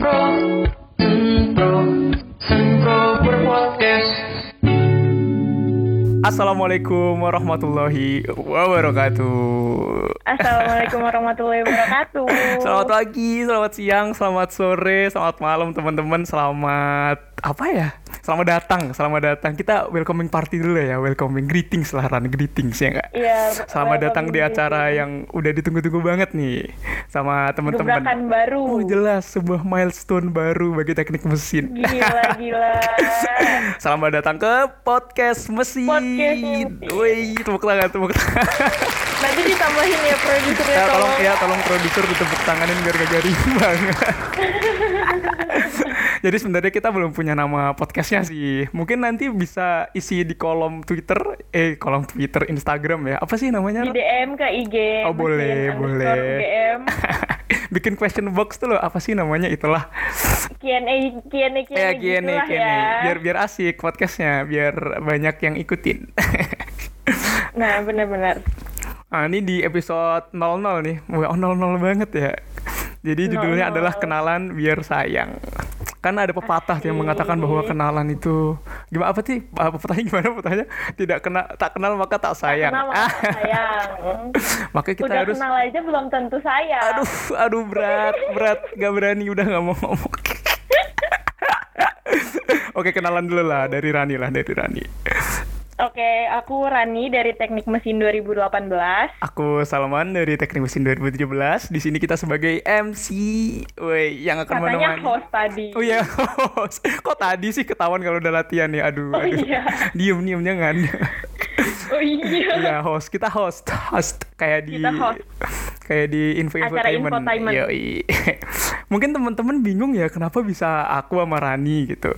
Sempro, Sempro, Sempro berpodcast. Assalamualaikum warahmatullahi wabarakatuh. Assalamualaikum warahmatullahi wabarakatuh. Selamat pagi, selamat siang, selamat sore, selamat malam teman-teman. Selamat apa ya? Selamat datang, selamat datang. Kita welcoming party dulu ya, welcoming greetings lah, Ran, greetings ya enggak? Iya. Selamat datang di acara yang udah ditunggu-tunggu banget nih sama teman-teman. gebrakan baru. Oh jelas, sebuah milestone baru bagi teknik mesin. Gila gila. Selamat datang ke podcast mesin. Podcast mesin. Wih, tepuk tangan, tepuk tangan. Nanti ditambahin ya produsernya Ya, tolong tolong. ya tolong produser ditepuk tanganin biar gak garing banget. Jadi sebenarnya kita belum punya nama podcastnya sih. Mungkin nanti bisa isi di kolom Twitter, eh kolom Twitter, Instagram ya. Apa sih namanya? Di DM ke IG. Oh, boleh, boleh. DM. Bikin question box tuh loh. Apa sih namanya itulah? Q&A Q&A Q&A Ya gini, gitulah gini. ya. Biar biar asik podcastnya, biar banyak yang ikutin. Nah benar-benar. Ah, ini di episode 00 nih. Wah, 00 banget ya. Jadi judulnya 00. adalah kenalan biar sayang. Kan ada pepatah yang mengatakan bahwa kenalan itu gimana apa sih? Apa pepatahnya gimana pepatahnya? Tidak kenal tak kenal maka tak sayang. Kenal Ah, maka sayang. makanya kita Udah harus kenal aja belum tentu sayang. Aduh, aduh berat, berat, gak berani udah nggak mau ngomong. Oke kenalan dulu lah dari Rani lah dari Rani. Oke, aku Rani dari Teknik Mesin 2018. Aku Salman dari Teknik Mesin 2017. Di sini kita sebagai MC, woi yang akan Katanya menemani. host tadi. Oh iya host. Kok tadi sih ketahuan kalau udah latihan ya? Aduh, Oh aduh. iya. Diem diem jangan. Oh iya. Iya host, kita host, host kayak di Kita host. kayak di info Acara infotainment. infotainment. Yoi. Mungkin teman-teman bingung ya kenapa bisa aku sama Rani gitu.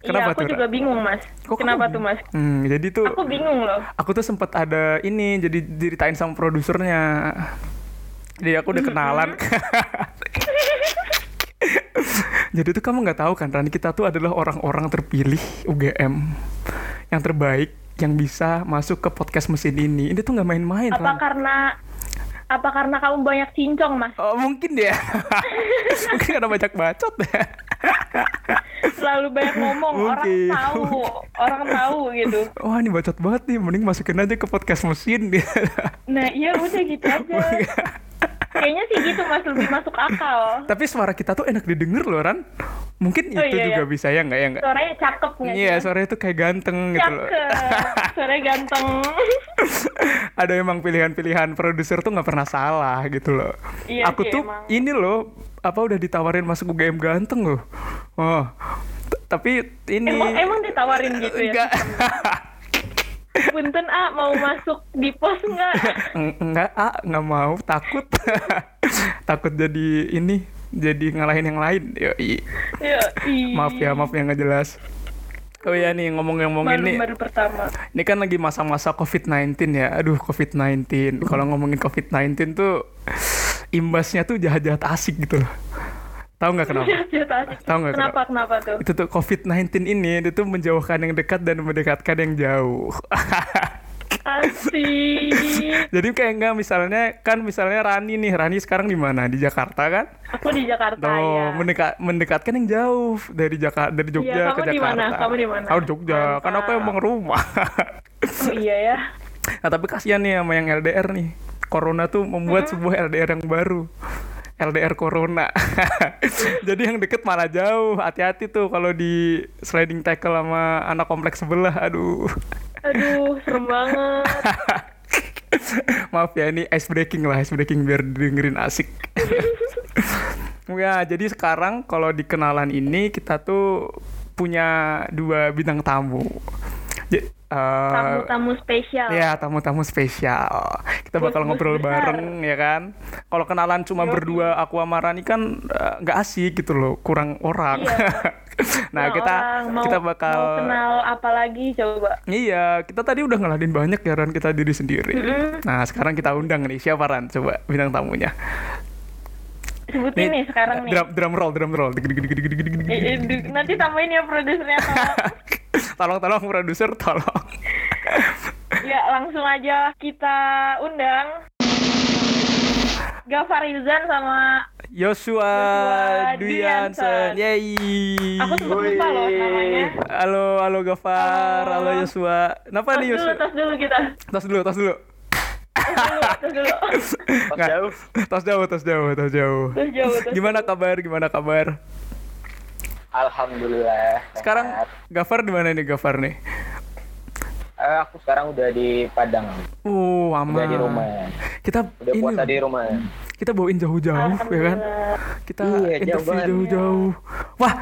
Kenapa iya, aku tuh? juga bingung, Mas. Kok Kenapa kamu tuh, Mas? Hmm, jadi tuh Aku bingung loh. aku tuh sempat ada ini jadi diritain sama produsernya. Jadi aku udah kenalan. jadi tuh kamu nggak tahu kan Rani kita tuh adalah orang-orang terpilih UGM yang terbaik yang bisa masuk ke podcast mesin ini. Ini tuh nggak main-main. Apa Ran. karena apa karena kamu banyak cincong, Mas? Oh, mungkin ya. mungkin karena banyak bacot ya. Selalu banyak ngomong, orang Mungkin. tahu, orang tahu gitu. Wah ini bacot banget nih, mending masukin aja ke podcast mesin dia. Nah, iya udah gitu aja. Kayaknya sih gitu, Mas, lebih masuk akal. Tapi suara kita tuh enak didengar loh Ran. Mungkin Oh, itu iya, juga iya. bisa ya nggak ya nggak? Suaranya cakep nggak Iya suaranya tuh kayak ganteng gitu loh. Cakep. Suaranya ganteng. Ada emang pilihan-pilihan produser tuh nggak pernah salah gitu loh. Iya Aku sih, tuh emang. ini loh apa udah ditawarin masuk UGM ganteng loh. Oh. T- Tapi ini Emang emang ditawarin gitu ya? enggak Punten ah mau masuk di pos nggak? Enggak ah nggak mau takut takut jadi ini jadi ngalahin yang lain Yoi. Ya, ih. maaf ya maaf yang nggak jelas oh ya nih ngomong-ngomongin Baru nih baru pertama. ini kan lagi masa-masa COVID-19 ya aduh COVID-19 kalau ngomongin COVID-19 tuh imbasnya tuh jahat-jahat asik gitu loh tahu nggak kenapa asik. Tahu nggak Kenapa kenapa tuh? itu tuh COVID-19 ini itu tuh menjauhkan yang dekat dan mendekatkan yang jauh Asik. jadi kayak enggak misalnya kan misalnya Rani nih Rani sekarang di mana di Jakarta kan Aku di Jakarta Tuh, ya. mendekat mendekatkan yang jauh dari Jakarta dari Jogja Iya, ke kamu di Jakarta. mana? Kamu di mana? Aku di Jogja, kan aku Mantap. emang rumah. Oh iya ya. nah, tapi kasihan nih sama yang LDR nih. Corona tuh membuat sebuah LDR yang baru. LDR Corona. Jadi yang deket malah jauh. Hati-hati tuh kalau di sliding tackle sama anak kompleks sebelah. Aduh. Aduh, serem banget. Maaf ya ini ice breaking lah, ice breaking biar dengerin asik. ya, jadi sekarang kalau di kenalan ini kita tuh punya dua bintang tamu. Eh, Tamu-tamu spesial. Ya, tamu-tamu spesial. Kita bakal Bos-bos ngobrol besar. bareng ya kan. Kalau kenalan cuma Yoi. berdua aku sama Rani kan eh, nggak asik gitu loh, kurang orang. Iya. nah, Nah, kita orang mau, kita bakal mau kenal apa lagi coba? Iya, kita tadi udah ngeladin banyak ya Ran kita diri sendiri. Mm-mm. Nah, sekarang kita undang nih siapa Ran? Coba bintang tamunya. Sebutin nih sekarang nih. Drum, drum roll, drum roll. Eh, eh, nanti tambahin ya produsernya tolong. tolong, tolong produser, tolong. ya langsung aja kita undang Gafar Ilzan sama Joshua Joshua Duyansen. Yeay. Aku sempet lupa loh namanya. Halo, halo Gafar, halo, Halo. Joshua. Kenapa Tos nih dulu, Joshua? tos dulu kita. Tos dulu, tos dulu. Tos dulu, jauh. Tos jauh, tos jauh, tos jauh. Tos jauh, tos Gimana kabar? Gimana kabar? Alhamdulillah. Sekarang. Gafar di mana nih Gafar nih? Eh, aku sekarang udah di Padang, Uh, aman. udah di rumah, Kita udah ini puasa di rumah. kita bawain jauh-jauh ya kan? Kita Iya, jauh interview jauh-jauh. Wah,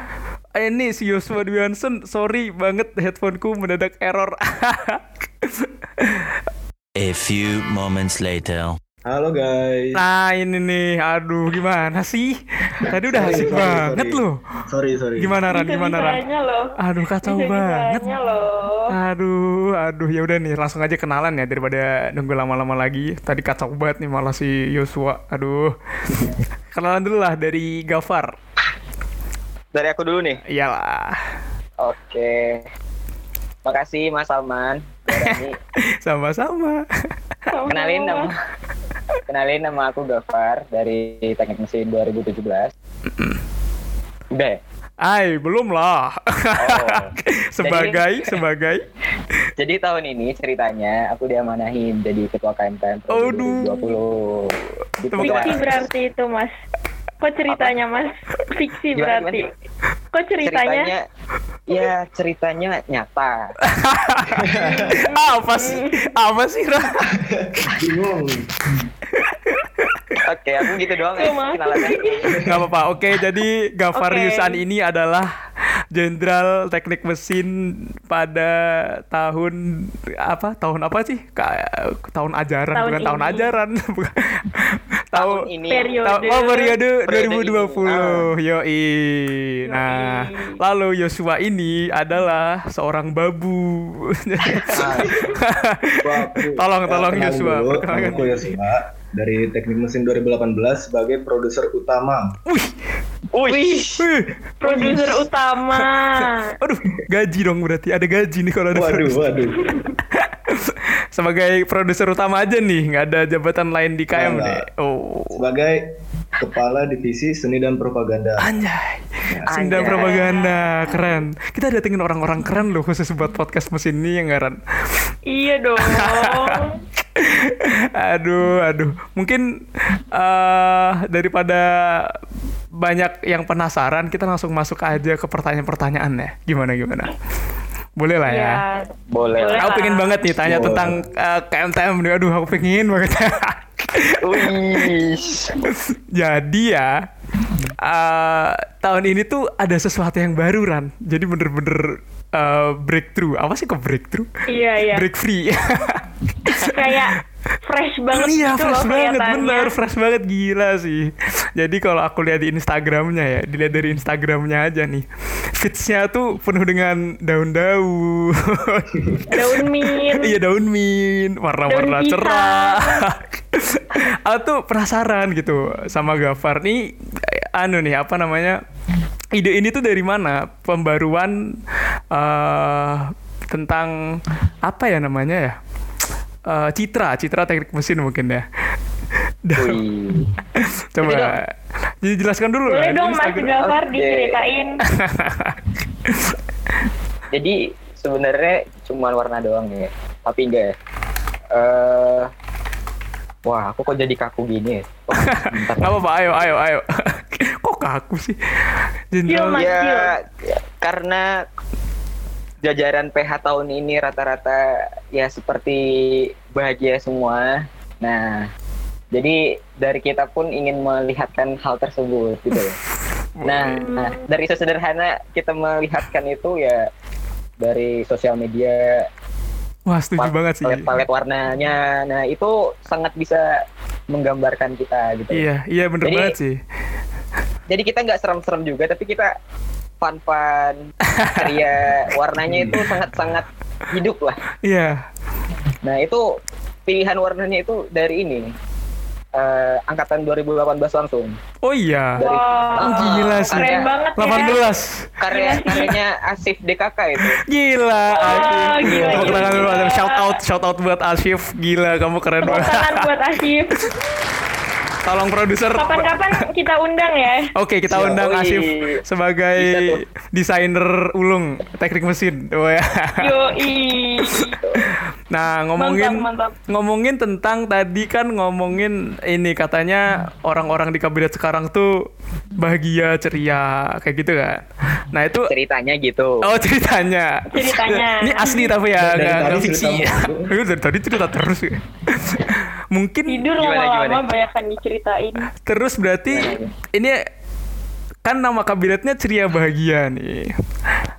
ini si Joshua Duyansen, sorry banget headphoneku mendadak error. A few moments later. Halo guys. nah ini nih, aduh gimana sih? Tadi udah Sorry, asik sorry, banget sorry. loh. Sorry sorry. Gimana Ran? Gimana Ran? Aduh kacau banget. Bisa-bisanya loh. Aduh, aduh ya udah nih langsung aja kenalan ya daripada nunggu lama-lama lagi. Tadi kacau banget nih malah si Joshua. Aduh. kenalan dulu lah dari Gafar. Dari aku dulu nih. Iyalah. Oke. Makasih Mas Salman. Berani. Sama-sama. Kenalin nama Kenalin nama aku Gafar dari Teknik Mesin 2017. Udah ya? Ay, belum lah. Oh. sebagai, Jadi- sebagai. Jadi tahun ini ceritanya aku diamanahin jadi ketua KMKM Aduh. 2020. Di Tepuk Fiksi Padang. berarti itu mas. Kok ceritanya mas? Fiksi Gimana, berarti. Kok ceritanya? ya ceritanya nyata. apa sih? Apa sih, Ra? Bingung. Oke, aku gitu doang ya. Gak apa-apa. Oke, jadi Gafar Oke. Yusan ini adalah Jenderal Teknik Mesin pada tahun apa? Tahun apa sih? Ka- tahun ajaran, Tahun bukan tahun ini. ajaran. Tahun tahun ini. Periode. Ta- oh periode Periode 2020 Yoi Nah Yoi. Lalu Joshua ini adalah seorang babu. Tolong, Ya, tolong, dulu, Perkenalkan Namaku Joshua dari Teknik Mesin 2018 sebagai produser utama. Wih, Wih, Produser utama. Aduh gaji dong berarti Ada gaji nih kalau ada Waduh, produser. waduh. Sebagai produser utama aja nih Nggak ada jabatan lain di KM Enggak. nih Oh Sebagai Kepala Divisi Seni dan Propaganda. Anjay Seni dan propaganda Keren Kita datengin orang-orang keren loh Khusus buat podcast mesin ini yang ngaran iya dong. aduh, aduh. Mungkin eh daripada banyak yang penasaran, kita langsung masuk aja ke pertanyaan-pertanyaan ya. Gimana gimana? Boleh lah ya. ya. boleh. Boleh. lah. Aku pengen banget nih tanya Boleh. tentang eh, KMTM nih. Aduh, aku pengen banget. Jadi ya, eh, tahun ini tuh ada sesuatu yang baru Ran. Jadi bener-bener eh, breakthrough. Apa sih kok breakthrough? Iya iya. Break free. Kayak fresh banget iya gitu fresh loh banget bener fresh banget gila sih. Jadi kalau aku lihat di Instagramnya ya dilihat dari Instagramnya aja nih feedsnya tuh penuh dengan daun-daun Daun mint. iya daun mint warna-warna cerah aku tuh penasaran gitu sama Gafar. Nih anu nih apa namanya ide ini tuh dari mana? Pembaruan eh tentang apa ya namanya ya Eh, citra citra teknik mesin mungkin ya coba jadi jelaskan dulu Boleh dong Mas Oke. diceritain. Jadi sebenarnya cuma warna doang ya. Tapi enggak ya. Eh Wah, aku kok jadi kaku gini ya? Oh, apa-apa, ayo, ayo, ayo. Kok kaku sih? Jenderal. Ya, karena jajaran PH tahun ini rata-rata ya seperti bahagia semua. Nah, jadi dari kita pun ingin melihatkan hal tersebut gitu ya. Nah, nah, dari sesederhana kita melihatkan itu ya dari sosial media Wah, setuju banget sih. palet-palet warnanya. Nah, itu sangat bisa menggambarkan kita gitu. Iya, iya bener Jadi- banget sih. Jadi kita nggak serem-serem juga, tapi kita fun-fun, ceria. Warnanya itu sangat-sangat hidup lah. Iya. Nah, itu pilihan warnanya itu dari ini. Eh, angkatan 2018 langsung. Oh iya. Dari- Wah, Oh, gila sih. keren banget ya. 18. Karya karyanya Asif DKK itu. Gila, Asif. gila, Tepuk gila, tangan gila. Shout out, shout out buat Asif. Gila, kamu keren Tepuk banget. tangan buat Asif. Tolong produser. Kapan-kapan kita undang ya. Oke, kita Siap. undang Wih. Asif sebagai desainer ulung teknik mesin. Oh ya. Yoi. Nah, ngomongin Mantap, mantap. ngomongin tentang tadi kan ngomongin ini katanya orang-orang di kabinet sekarang tuh bahagia, ceria, kayak gitu kan. Nah, itu Ceritanya gitu. Oh ceritanya. Ceritanya. Ini asli tapi ya nggak fiksi. Iya, dari tadi cerita terus. ya. Mungkin Tidur lama-lama banyak kan diceritain. terus berarti ini kan nama kabinetnya ceria bahagia nih.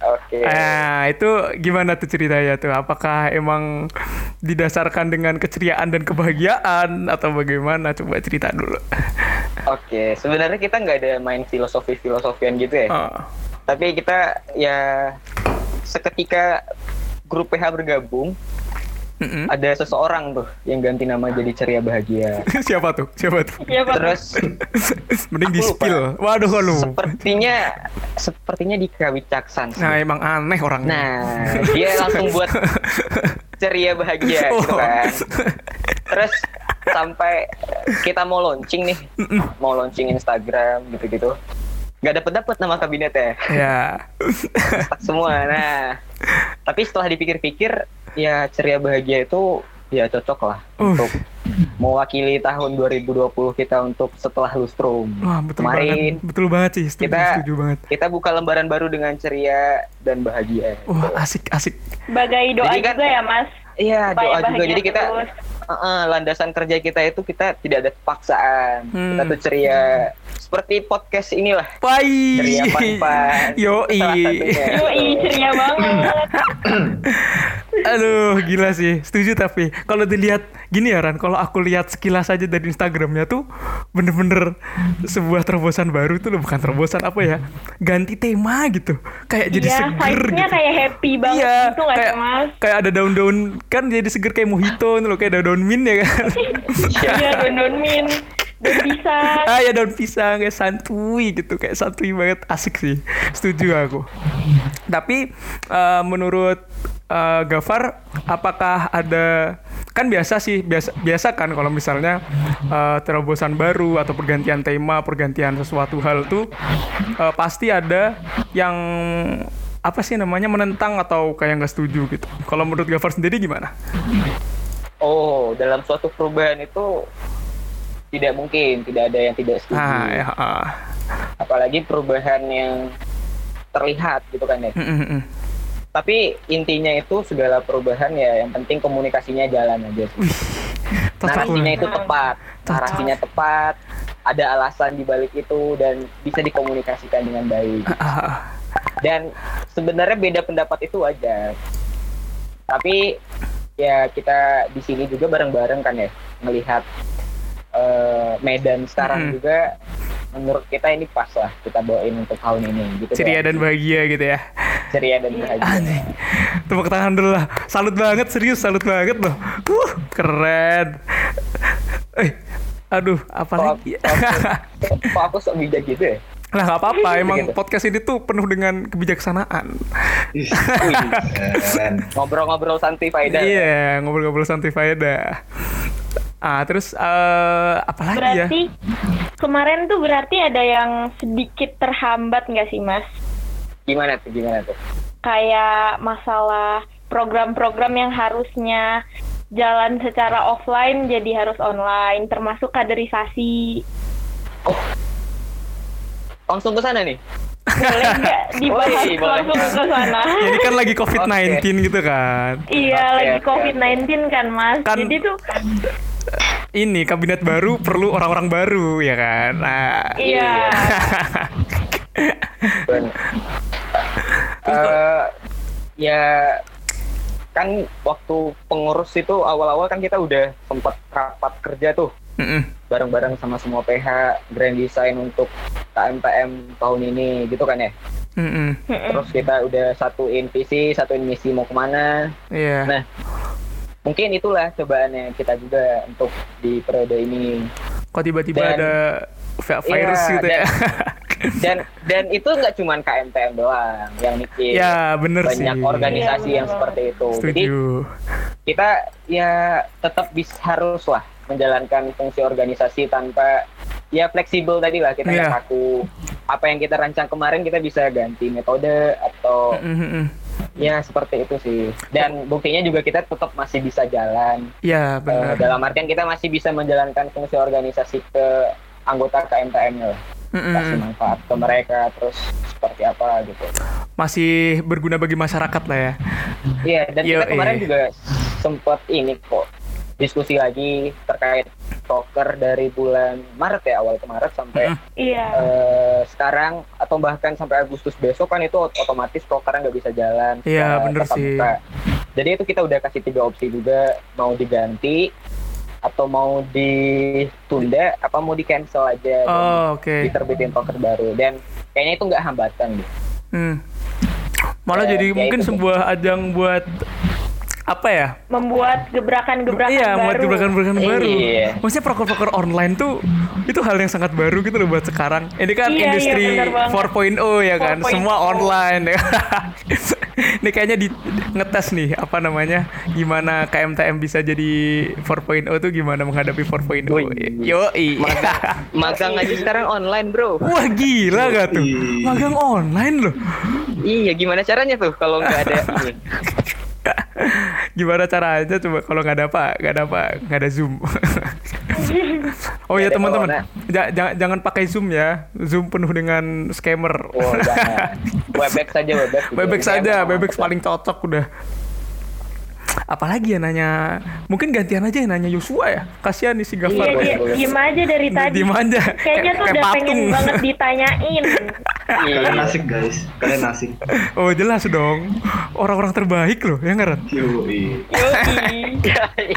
Oke. Nah itu gimana tuh ceritanya tuh? Apakah emang didasarkan dengan keceriaan dan kebahagiaan atau bagaimana? Coba cerita dulu. Oke, sebenarnya kita nggak ada main filosofi-filosofian gitu ya. Oh. Tapi kita ya seketika grup PH bergabung, Mm-mm. ada seseorang tuh yang ganti nama jadi ceria bahagia. Siapa tuh? Siapa tuh? Pak. Terus Mending di spill. Waduh kalau. sepertinya sepertinya di Kawicaksan. sih. Nah emang aneh orangnya. Nah, dia langsung buat ceria bahagia gitu Oh. kan. Terus sampai kita mau launching nih, mau launching Instagram gitu-gitu. Nggak dapet dapet nama kabinetnya, Ya. stuck semua. Nah, tapi setelah dipikir-pikir, ya ceria bahagia itu ya cocok lah Uh. untuk mewakili tahun 2020 kita untuk setelah lustrum. Wah betul Kemarin banget. Betul banget sih. Setuju, kita- setuju banget. kita buka lembaran baru dengan ceria dan bahagia. Wah asik asik. Sebagai doa Jadi kan- juga ya Mas. Iya, doa juga. Jadi kita terus. Uh-uh, landasan kerja kita itu kita tidak ada paksaan. Kita Hmm. tuh ceria. Seperti podcast inilah. Pai. Ceria pan-pan. Yoi. Salah satunya. Yoi, ceria banget. Aduh, gila sih. Setuju tapi kalau dilihat gini ya Ran, kalau aku lihat sekilas aja dari Instagramnya tuh bener-bener sebuah terobosan baru tuh loh, bukan terobosan apa ya? Ganti tema gitu. Kayak jadi Iya, seger gitu. kayak happy banget Iya, gitu kayak, Mas? kayak ada daun-daun kan jadi seger kayak mojito nih loh, kayak ada daun mint ya kan. Iya, don min. Dan bisa. ah ya daun pisang kayak santuy gitu kayak santuy banget asik sih setuju aku tapi eh, menurut eh, Gafar apakah ada kan biasa sih biasa biasa kan kalau misalnya eh, terobosan baru atau pergantian tema pergantian sesuatu hal tuh eh, pasti ada yang apa sih namanya menentang atau kayak nggak setuju gitu kalau menurut Gafar sendiri gimana Oh, dalam suatu perubahan itu tidak mungkin tidak ada yang tidak setuju. ah ya ah. Apalagi perubahan yang terlihat gitu kan ya. Mm, mm. Tapi intinya itu segala perubahan ya yang penting komunikasinya jalan aja. sih. Narasinya itu tepat, narasinya tepat, ada alasan di balik itu dan bisa dikomunikasikan dengan baik. Ah, ah, ah. Dan sebenarnya beda pendapat itu wajar. Tapi ya kita di sini juga bareng-bareng kan ya melihat eh, Medan sekarang Mm-mm. juga menurut kita ini pas lah kita bawain untuk tahun ini gitu ceria deh. dan bahagia gitu ya ceria dan bahagia. Aneh. Tepuk tangan dulu lah. Salut banget, serius salut banget loh. Uh, keren. Eh, aduh, apa Kok, lagi? kok- aku sok bijak gitu ya? Lah nggak apa-apa, emang Gitu. podcast ini tuh penuh dengan kebijaksanaan. Ngobrol-ngobrol santai faedah. Iya, ngobrol-ngobrol santai faedah. Ah, terus eh apa lagi ya? Berarti kemarin tuh berarti ada yang sedikit terhambat nggak sih Mas? Gimana tuh? Gimana tuh? Kayak masalah program-program yang harusnya jalan secara offline jadi harus online, termasuk kaderisasi. Langsung ke sana nih. Boleh nggak dibahas boleh. langsung ke sana? Ini kan lagi COVID-19 gitu kan. Iya, Oke, lagi oke, COVID-19 kan, Mas. Kan- Jadi tuh, Ini kabinet baru perlu orang-orang baru ya kan. Nah, iya. Eh, ya kan waktu pengurus itu awal-awal kan kita udah sempat rapat kerja tuh bareng-bareng sama semua PH Grand Design untuk KMPM tahun ini gitu kan ya. Mm-mm. Terus kita udah satuin visi, satuin misi mau ke mana. Iya. Nah, mungkin itulah cobaannya kita juga untuk di periode ini. Kok tiba-tiba Dan- ada vi- virus Iya, gitu ya? Dan dan itu nggak cuma KMPM doang yang mikir. ya, bener sih. banyak organisasi Iya, yang benar. seperti itu. Jadi Setuju. kita ya tetap bisa harus lah menjalankan fungsi organisasi tanpa ya fleksibel tadi lah kita nggak Iya. kaku apa yang kita rancang kemarin kita bisa ganti metode atau Mm, mm, mm. Ya seperti itu sih dan buktinya juga kita tetap masih bisa jalan Ya Eh, benar. dalam artian kita masih bisa menjalankan fungsi organisasi ke anggota KMTM-nya lah Mm, mm, kasih manfaat ke mereka terus seperti apa gitu Masih berguna bagi masyarakat lah ya. Iya, dan kita Yoi. kemarin juga sempat ini kok diskusi lagi terkait proker dari bulan Maret ya awal ke Maret sampai Mm. Iya. eh, sekarang atau bahkan sampai Agustus besok kan itu ot- otomatis prokernya nggak bisa jalan. Iya, bener sih. muka. Jadi itu kita udah kasih tiga opsi juga mau diganti atau mau ditunda apa mau di cancel aja Oh, oke. diterbitin proker baru dan kayaknya itu nggak hambatan gitu. Hmm. Malah Eh, jadi ya mungkin itu. sebuah ajang buat apa ya? Membuat gebrakan-gebrakan iya, baru. buat gebrakan-gebrakan baru. Iya. Maksudnya proker-proker online tuh itu hal yang sangat baru gitu loh buat sekarang. Ini kan Iya, iya, industri banget. 4.0 ya kan, 4.0. semua online ya. Ini kayaknya di ngetes nih apa namanya? Gimana KMTM bisa jadi 4.0 tuh gimana menghadapi 4.0. Wih. Yo, Magang aja sekarang online bro. Wah gila gak tuh? Magang online loh. Iya, gimana caranya tuh kalau nggak ada ini? Gimana caranya coba kalau nggak ada apa, nggak ada apa, nggak ada zoom. oh ya teman-teman, jangan jangan pakai zoom ya, zoom penuh dengan scammer. Oh. Webex saja, Webex. Webex saja, Webex mantap. paling cocok udah. Apalagi ya nanya, mungkin gantian aja yang nanya Yosua ya. Kasihan nih si Iya, Gafar. boleh. diem aja dari tadi. Diem aja. Kayaknya Kayak- tuh kayak udah pengen banget ditanyain. Iya. Kalian asik guys, kalian asik. Oh jelas dong, orang-orang terbaik loh, ya nggak Ren? Yoi. Yoi.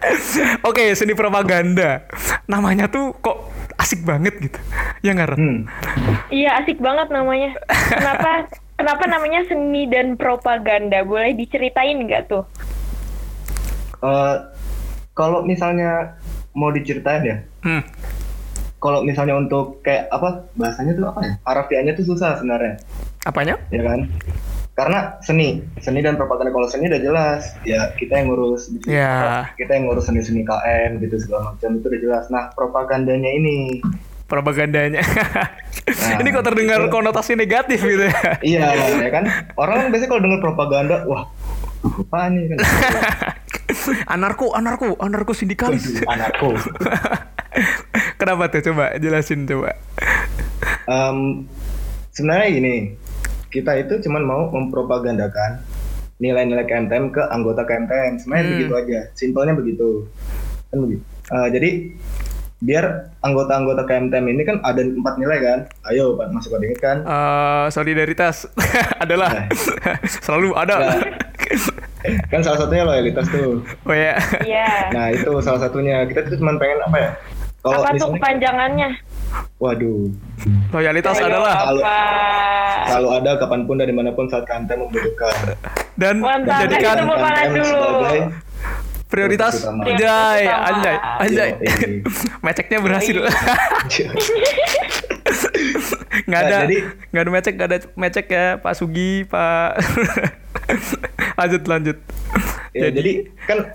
Oke, seni propaganda. Namanya tuh kok asik banget gitu. Ya nggak Ren? Hmm. Iya asik banget namanya. Kenapa? Kenapa namanya seni dan propaganda? Boleh diceritain nggak tuh? Eh, kalau misalnya mau diceritain ya, Hmm. Kalau misalnya untuk kayak apa bahasanya tuh apa ya? Harafiahnya tuh susah sebenarnya, Apanya? ya kan? Karena seni, seni dan propaganda kalau seni udah jelas, ya kita yang ngurus. Ya. kita yang ngurus seni-seni KM gitu segala macam itu udah jelas. Nah propagandanya ini, propagandanya. Nah, ini kok terdengar itu- konotasi negatif gitu ya. iya ya kan? Orang kan biasanya kalau dengar propaganda, wah apa nih kan? anarko, anarko, anarko sindikalis. Anarko. Kenapa tuh? Coba jelasin coba. Em, sebenarnya gini, kita itu cuman mau mempropagandakan nilai-nilai KMTM ke anggota KMTM. Sebenarnya Hmm. begitu aja, simpelnya begitu. Kan begitu. Eh, jadi biar anggota-anggota KMTM ini kan ada empat nilai kan. Ayo, Pak, masih pada ingat kan? Eh, solidaritas adalah selalu ada. Nah. Kan salah satunya loyalitas tuh. Oh ya. Iya. Nah itu salah satunya. Kita tuh cuma pengen apa ya? Kalau Apa tuh kepanjangannya? waduh, Loyalitas Ayo, adalah Kalau- selalu ada kapan pun dari mana pun saat KMTM membutuhkan. dan Mantap, menjadikan sebagai prioritas anjay, anjay, anjay. Meceknya berhasil. nggak Nah, ada jadi- nggak ada mecek nggak ada mecek ya Pak Sugi Pak lanjut lanjut Ya, jadi kan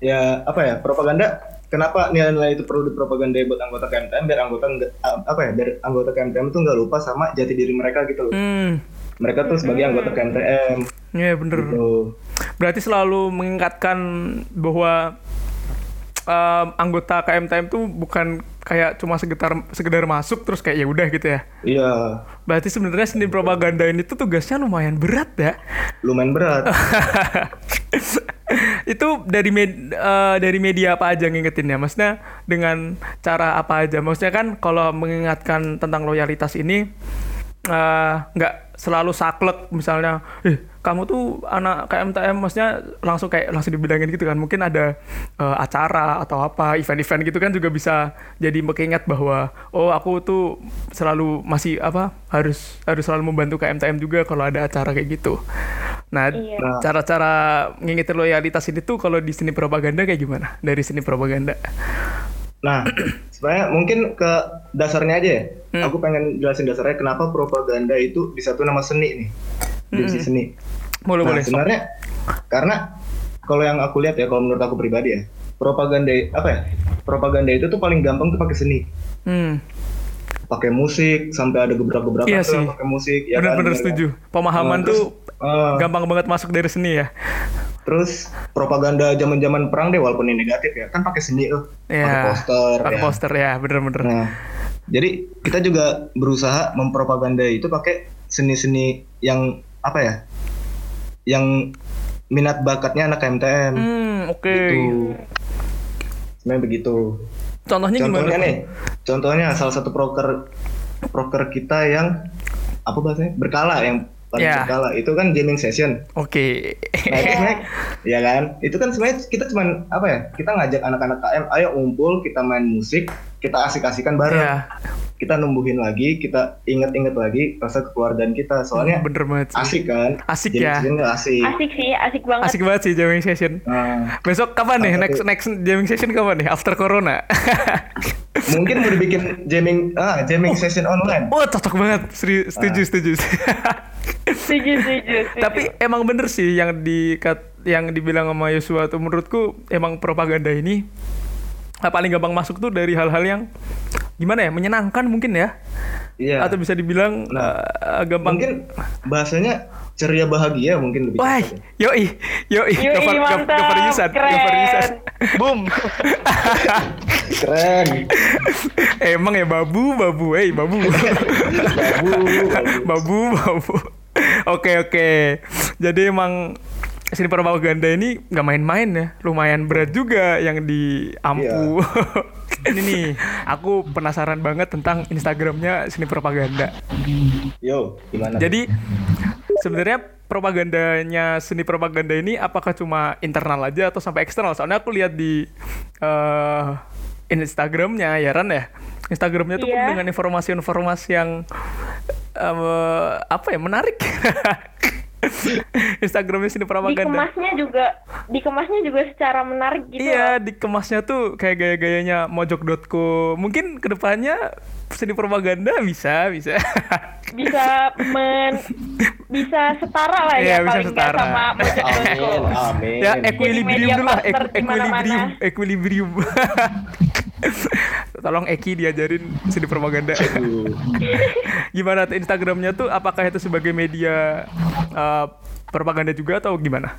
ya apa ya propaganda kenapa nilai-nilai itu perlu dipropagandai buat anggota KMTM biar anggota nggak apa ya biar anggota KMTM itu nggak lupa sama jati diri mereka gitu loh. Hmm. Mereka tuh sebagai anggota KMTM ya bener. Gitu. Berarti selalu mengingatkan bahwa em, anggota KMTM tuh bukan kayak cuma sekedar sekedar masuk terus kayak ya udah gitu ya? Iya. Berarti sebenarnya seni propaganda ini tuh tugasnya lumayan berat ya? Lumayan berat itu dari med- eh, dari media apa aja ngingetinnya? Maksudnya dengan cara apa aja? Maksudnya kan kalau mengingatkan tentang loyalitas ini eh, nggak selalu saklek misalnya eh kamu tuh anak KMTM maksudnya langsung kayak langsung dibilangin gitu kan. Mungkin ada eh, acara atau apa event-event gitu kan juga bisa jadi mengingat bahwa oh aku tuh selalu masih apa harus harus selalu membantu KMTM juga kalau ada acara kayak gitu. Nah Iya. Cara-cara ngingetin loyalitas ini tuh kalau di seni propaganda kayak gimana? Dari seni propaganda. Nah sebenarnya mungkin ke dasarnya aja ya Hmm. aku pengen jelasin dasarnya kenapa propaganda itu disatu nama seni nih divisi Hmm. seni boleh nah boleh sebenarnya karena kalau yang aku lihat ya kalau menurut aku pribadi ya propaganda apa ya? Propaganda itu tuh paling gampang tuh pakai seni. Hmm. Pakai musik sampai ada beberapa-beberapa Iya tuh pakai musik ya bener kan? setuju. Pemahaman Nah, terus, tuh eh, gampang banget masuk dari seni ya. Terus propaganda zaman-zaman perang deh walaupun ini negatif ya, kan pakai seni tuh. Pakai Iya. poster Pakai ya. poster ya, bener-bener. Nah, jadi kita juga berusaha mempropaganda itu pakai seni-seni yang apa ya? Yang minat bakatnya anak KMTM. Hmm, oke. Gitu. Sebenarnya begitu. Contohnya, Contohnya gimana? nih, contohnya salah satu proker proker kita yang apa bahasanya berkala yang paling Ya. berkala itu kan gaming session. Oke. Nah itu ya kan? Itu kan sebenarnya kita cuman apa ya? Kita ngajak anak-anak KM, ayo ngumpul, kita main musik, kita asik-asikan bareng. ya, Kita numbuhin lagi, kita inget-inget lagi rasa kekeluargaan kita. Soalnya bener banget sih. asik kan? Asik Jadi ya. session asik. Asik sih, asik banget. Asik banget sih jamming session. Nah, Besok kapan nih? Next next jamming session kapan nih? After corona. mungkin mau dibikin jamming, ah jamming session online. Wah, cocok banget. Seri- Ah. Setuju, setuju. Setuju, setuju, setuju. Tapi emang bener sih yang di yang dibilang sama Yosua tuh menurutku emang propaganda ini ah, paling gampang masuk tuh dari hal-hal yang gimana ya menyenangkan mungkin ya Iya. atau bisa dibilang Nah, ah, gampang Mungkin bahasanya ceria bahagia mungkin lebih. Wah, ya. yoi, yoi, Yoi, cover, cover, Yusan, cover Yusan. Boom. Keren. Emang ya babu, babu, eh babu, Babu, babu, babu. Oke oke, jadi emang seni propaganda ini nggak main-main ya, lumayan berat juga yang diampu. ini nih, aku penasaran banget tentang Instagramnya seni propaganda. Yo, gimana? Jadi sebenarnya propagandanya seni propaganda ini apakah cuma internal aja atau sampai eksternal? Soalnya aku lihat di eh, Instagramnya ya Ran ya. Instagramnya tuh penuh Iya. dengan informasi-informasi yang eh, apa ya menarik. Instagramnya seni propaganda. dikemasnya juga dikemasnya juga secara menarik gitu Iya, loh. dikemasnya tuh kayak gaya-gayanya mojok.co. Mungkin ke depannya seni propaganda bisa, bisa. bisa men bisa setara lah Iya, ya bisa paling setara. sama Mojok.co. Amin, amin. ya equilibrium dulu lah equilibrium equilibrium tolong Eki diajarin seni propaganda Aduh. gimana tuh Instagramnya tuh apakah itu sebagai media uh, propaganda juga atau gimana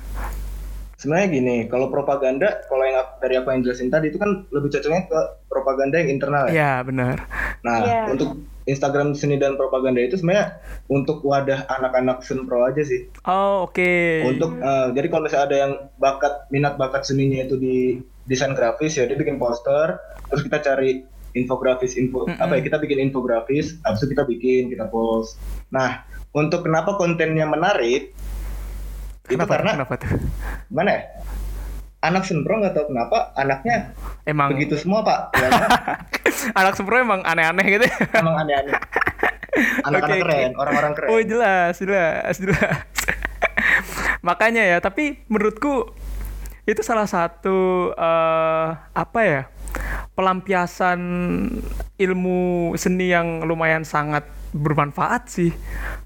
Sebenarnya gini, kalau propaganda, kalau yang dari apa yang jelasin tadi itu kan lebih cocoknya ke propaganda yang internal ya. ya benar Nah, Iya. untuk Instagram seni dan propaganda itu sebenarnya untuk wadah anak-anak senpro aja sih. oh oke Untuk eh, jadi kalau misalnya ada yang bakat minat bakat seninya itu di desain grafis ya dia bikin poster, terus kita cari infografis info Mm-mm. apa ya kita bikin infografis, habis itu kita bikin kita post. Nah, untuk kenapa kontennya menarik itu kenapa karena kenapa tuh gimana ya? Anak senpro nggak tahu kenapa anaknya emang begitu semua pak, ya kan? anak sempro emang aneh-aneh gitu emang aneh-aneh. Anak-anak oke. keren, orang-orang keren. Oh jelas, jelas, jelas. Makanya ya, tapi menurutku itu salah satu eh, apa ya pelampiasan ilmu seni yang lumayan sangat bermanfaat sih.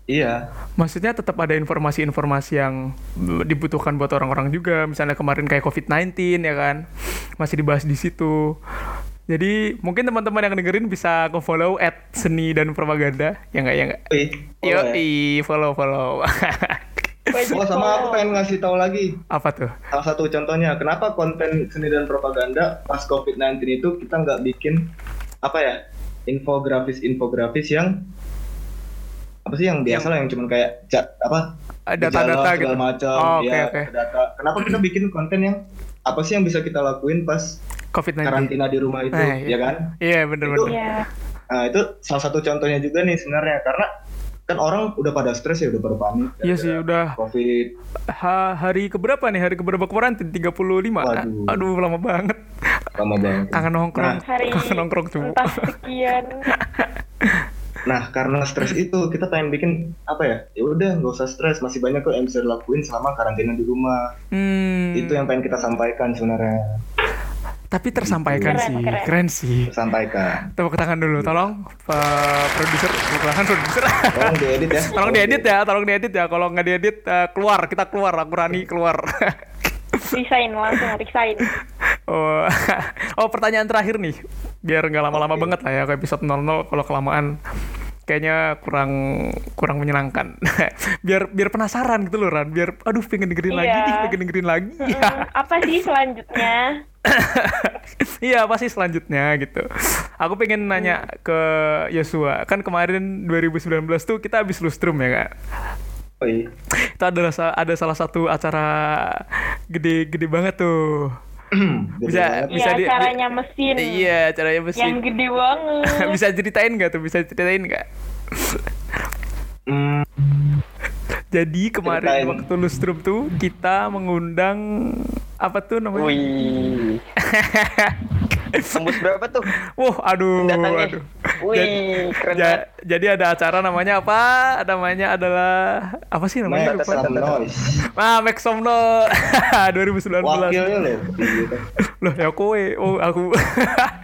Iya. Maksudnya tetap ada informasi-informasi yang dibutuhkan buat orang-orang juga. Misalnya kemarin kayak COVID-19 ya kan, masih dibahas di situ. Jadi mungkin teman-teman yang dengerin bisa nge-follow at seni dan propaganda. Ya nggak, ya nggak? Wih, Yo, follow follow, follow. Oh sama aku pengen ngasih tahu lagi Apa tuh? salah satu contohnya kenapa konten seni dan propaganda pas COVID-19 itu kita nggak bikin apa ya infografis-infografis yang apa sih yang biasa lah yang cuman kayak cat apa data-data gitu. macam Oh, oke, ya oke. data kenapa kita bikin konten yang apa sih yang bisa kita lakuin pas COVID-19. karantina di rumah itu Eh, ya kan Iya, bener-bener. Iya. nah itu salah satu contohnya juga nih sebenarnya karena kan orang udah pada stres ya udah pada panik Iya sih, udah covid ha- hari keberapa nih? Hari keberapa karantin? 35? Waduh. Aduh, lama banget. lama banget Kangen nongkrong. Nah. Hari Kangen nongkrong cuma. sekian. Nah, karena stres itu kita pengen bikin apa ya? Ya udah, nggak usah stres, masih banyak kok yang bisa dilakuin selama karantina di rumah. Hmm. Itu yang pengen kita sampaikan sebenarnya. Tapi tersampaikan Keren, sih. keren. Keren sih. Sampaikan. Tepuk tangan dulu, tolong Pak produser, tepuk tangan produser. Tolong diedit ya. tolong diedit ya, tolong diedit ya. Kalau nggak diedit eh, keluar, kita keluar, aku Rani keluar. Resign langsung resign. Oh, oh pertanyaan terakhir nih, biar nggak lama-lama banget lah ya ke episode 00 kalau kelamaan kayaknya kurang kurang menyenangkan. biar biar penasaran gitu loh Ran, biar aduh pengen dengerin lagi Iya. nih, pengen dengerin lagi. Mm, apa sih selanjutnya? Iya pasti selanjutnya gitu. Aku pengen nanya ke Yosua, kan kemarin 2019 tuh kita habis lustrum ya kak. Oh iya. Itu sa- ada salah satu acara gede-gede banget tuh. Bisa bisa Iya, di, di- caranya mesin. Iya, caranya mesin. Yang gede banget. bisa ceritain nggak tuh? Bisa ceritain nggak? Hmm, Jadi kemarin Ceritain. waktu lustrum tuh kita mengundang apa tuh namanya? Wih. Tembus berapa tuh? Wah, aduh, Datangnya. aduh. Wih, keren Ja- banget. jadi ada acara namanya apa? Namanya adalah apa sih namanya? Make some noise. Ah, Make Some Noise 2019. Wakilnya loh. Loh, ya kowe. Oh, aku.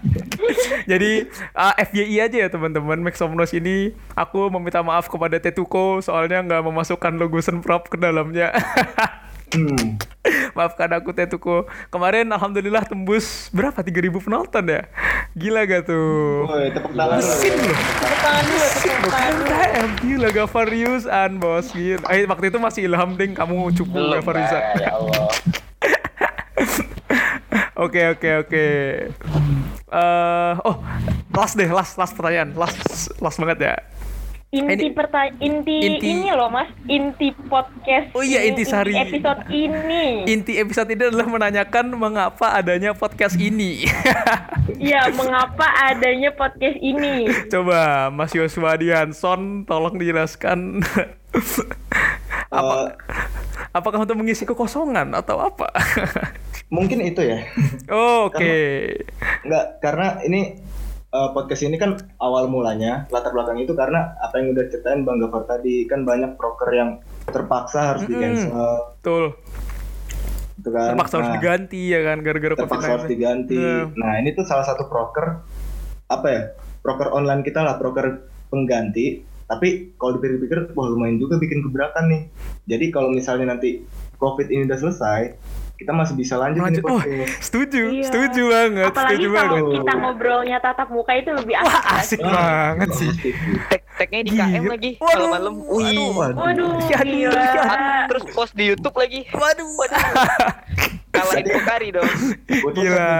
Jadi ah, FYI aja ya teman-teman Make Some Noise ini aku meminta maaf kepada Tetuko soalnya nggak memasukkan logo Senprop ke dalamnya. Hmm. Maafkan aku Tetuko. Kemarin alhamdulillah tembus berapa 3000 penonton ya. Gila gak tuh? Woi, tepuk tangan Mesin loh. loh. Tepuk tangan dulu, tepuk tangan dulu. Gila Gavariusan bos gila. Eh, waktu itu masih Ilham ding kamu Belum, Gavariusan. Pak, ya Allah. Oke oke oke. Eh oh last deh last last pertanyaan last last banget ya. Inti pertanyaan inti, inti- ini loh Mas, inti podcast. Oh iya, ini, inti sari. episode ini. Inti episode ini adalah menanyakan mengapa adanya podcast ini. Iya, mengapa adanya podcast ini? Coba Mas Yosua Dianson tolong dijelaskan. apa? Eh, Apakah untuk mengisi kekosongan atau apa? mungkin itu ya. Oh, Oke. Enggak, karena ini eh, podcast ini kan awal mulanya latar belakang itu karena apa yang udah ceritain Bang Gafar tadi kan banyak broker yang terpaksa harus di cancel Betul. gitu kan. Terpaksa harus Nah, diganti ya kan gara-gara terpaksa harus COVID-19. diganti. Nah. Nah, ini tuh salah satu broker apa ya? Broker online kita lah, broker pengganti. Tapi kalau dipikir-pikir, wah lumayan juga bikin gebrakan nih. Jadi kalau misalnya nanti COVID ini udah selesai, kita masih bisa lanjut nih Lanjut. Oh, podcast. setuju, Iya. setuju banget, Apalagi setuju kalau banget. kita ngobrolnya tatap muka itu lebih asik. Wah, asik sih? banget sih. Tek teknya di KM Gila. lagi Waduh, malam-malam. Wih. Waduh. Waduh, Iya, gila. iya. Terus post di YouTube lagi. Waduh. Kalah Eko Kari dong. Gila.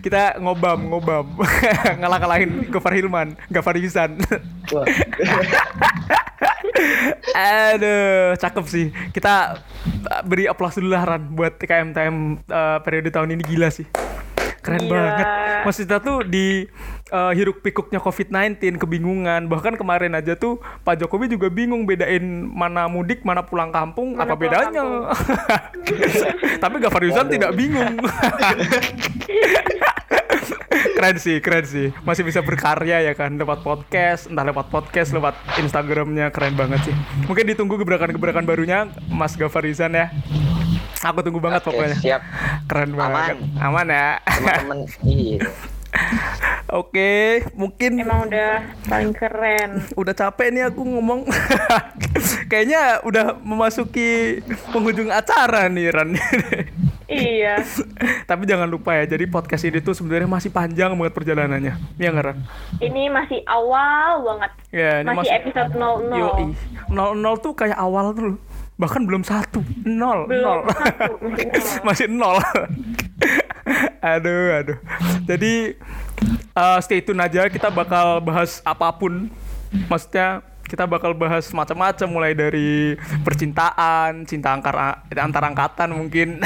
Kita ngobam, ngobam. Ngalah-ngalahin Gofar Hilman, Gafar Yusan. Aduh, cakep sih. Kita uh, beri aplaus dulu lah Ran buat TKMTM uh, periode tahun ini gila sih. Keren Gila. banget. Maksudnya tuh di uh, hiruk pikuknya COVID-19 kebingungan. Bahkan kemarin aja tuh Pak Jokowi juga bingung bedain mana mudik, mana pulang kampung, Mana apa pulang bedanya. Tapi Gafar Yusan tidak bingung. keren sih, keren sih. Masih bisa berkarya ya kan, lewat podcast, entah lewat podcast, lewat Instagramnya, keren banget sih. Mungkin ditunggu gebrakan-gebrakan barunya Mas Gafar Yusan ya. Aku tunggu banget Oke, pokoknya. siap. Keren Aman. banget. Aman ya. Teman-teman, iya. Oke, mungkin Emang udah paling keren. udah capek nih aku ngomong. Kayaknya udah memasuki penghujung acara nih Ran. Iya. Tapi jangan lupa ya, jadi podcast ini tuh sebenarnya masih panjang banget perjalanannya. Iya nggak Ran? Ini masih awal banget. Ya, ini Masih episode 00. Yoi. 00 tuh kayak awal tuh. Bahkan belum satu, nol, Belum nol. satu, masih masih nol. aduh, aduh. Jadi uh, stay tune aja, kita bakal bahas apa pun. Maksudnya kita bakal bahas macam-macam mulai dari percintaan, cinta angkar antar angkatan mungkin.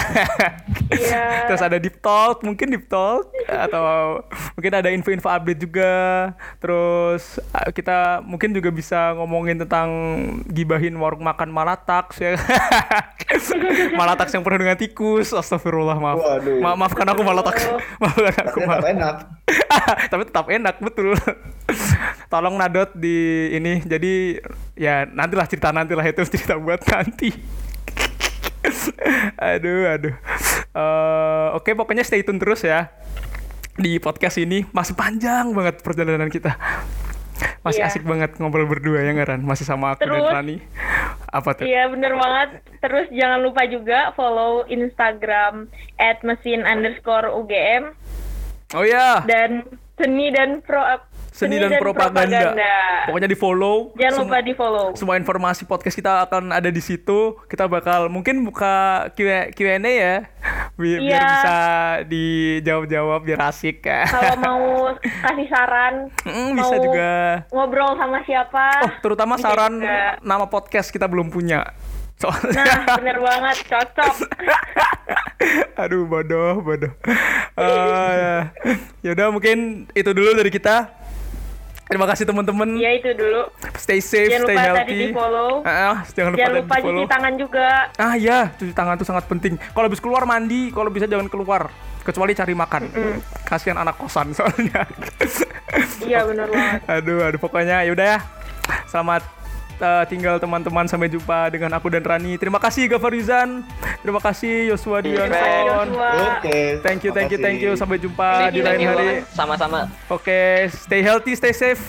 Iya. Terus ada deep talk, mungkin deep talk atau mungkin ada info-info update juga. Terus uh, kita mungkin juga bisa ngomongin tentang gibahin warung makan Malataks ya. Malataks yang penuh dengan tikus. Astagfirullah, maaf. Waduh. Ma- maafkan aku Malataks. maafkan aku. Tapi tetap Mal- enak. Tapi tetap enak, betul. Tolong nadot di ini. Jadi ya nantilah cerita nantilah itu cerita buat nanti. aduh, aduh. Eh, Oke, pokoknya stay tune terus ya di podcast ini. Masih panjang banget perjalanan kita. Masih Iya. asik banget ngobrol berdua ya nggak Ran? Masih sama aku dan Terus? Rani. Apa tuh? Iya bener banget. Terus jangan lupa juga follow Instagram at mesin underscore UGM Oh ya, dan seni dan pro seni dan, propaganda. Pokoknya di follow. Jangan lupa di follow. semua informasi podcast kita akan ada di situ. Kita bakal mungkin buka Q&A ya, biar, biar Iya. bisa dijawab-jawab biar asik ya. Kalau mau kasih saran, Mm, bisa mau juga. ngobrol sama siapa? Oh, terutama bisa saran juga. nama podcast kita belum punya. Soalnya Nah, bener banget, cocok. Aduh bodoh bodoh. Eh, ya udah mungkin itu dulu dari kita. Terima kasih teman-teman. ya itu dulu. Stay safe, Jangan stay lupa healthy. tadi di follow. Ah, jangan lupa, Jangan lupa cuci tangan juga. Ah ya, cuci tangan itu sangat penting. Kalau habis keluar mandi, kalau bisa jangan keluar. Kecuali cari makan. Kasihan anak kosan soalnya. Iya bener banget. aduh, aduh pokoknya ya udah ya. Selamat eh, tinggal teman-teman sampai jumpa dengan aku dan Rani. Terima kasih Gafar Rizan. Terima kasih Yosua. Joshua. Oke. Thank you, thank you, thank you. Sampai jumpa Thank di lain hari. Sama-sama. Oke, stay healthy, stay safe,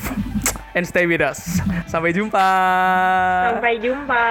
and stay with us. Sampai jumpa. Sampai jumpa.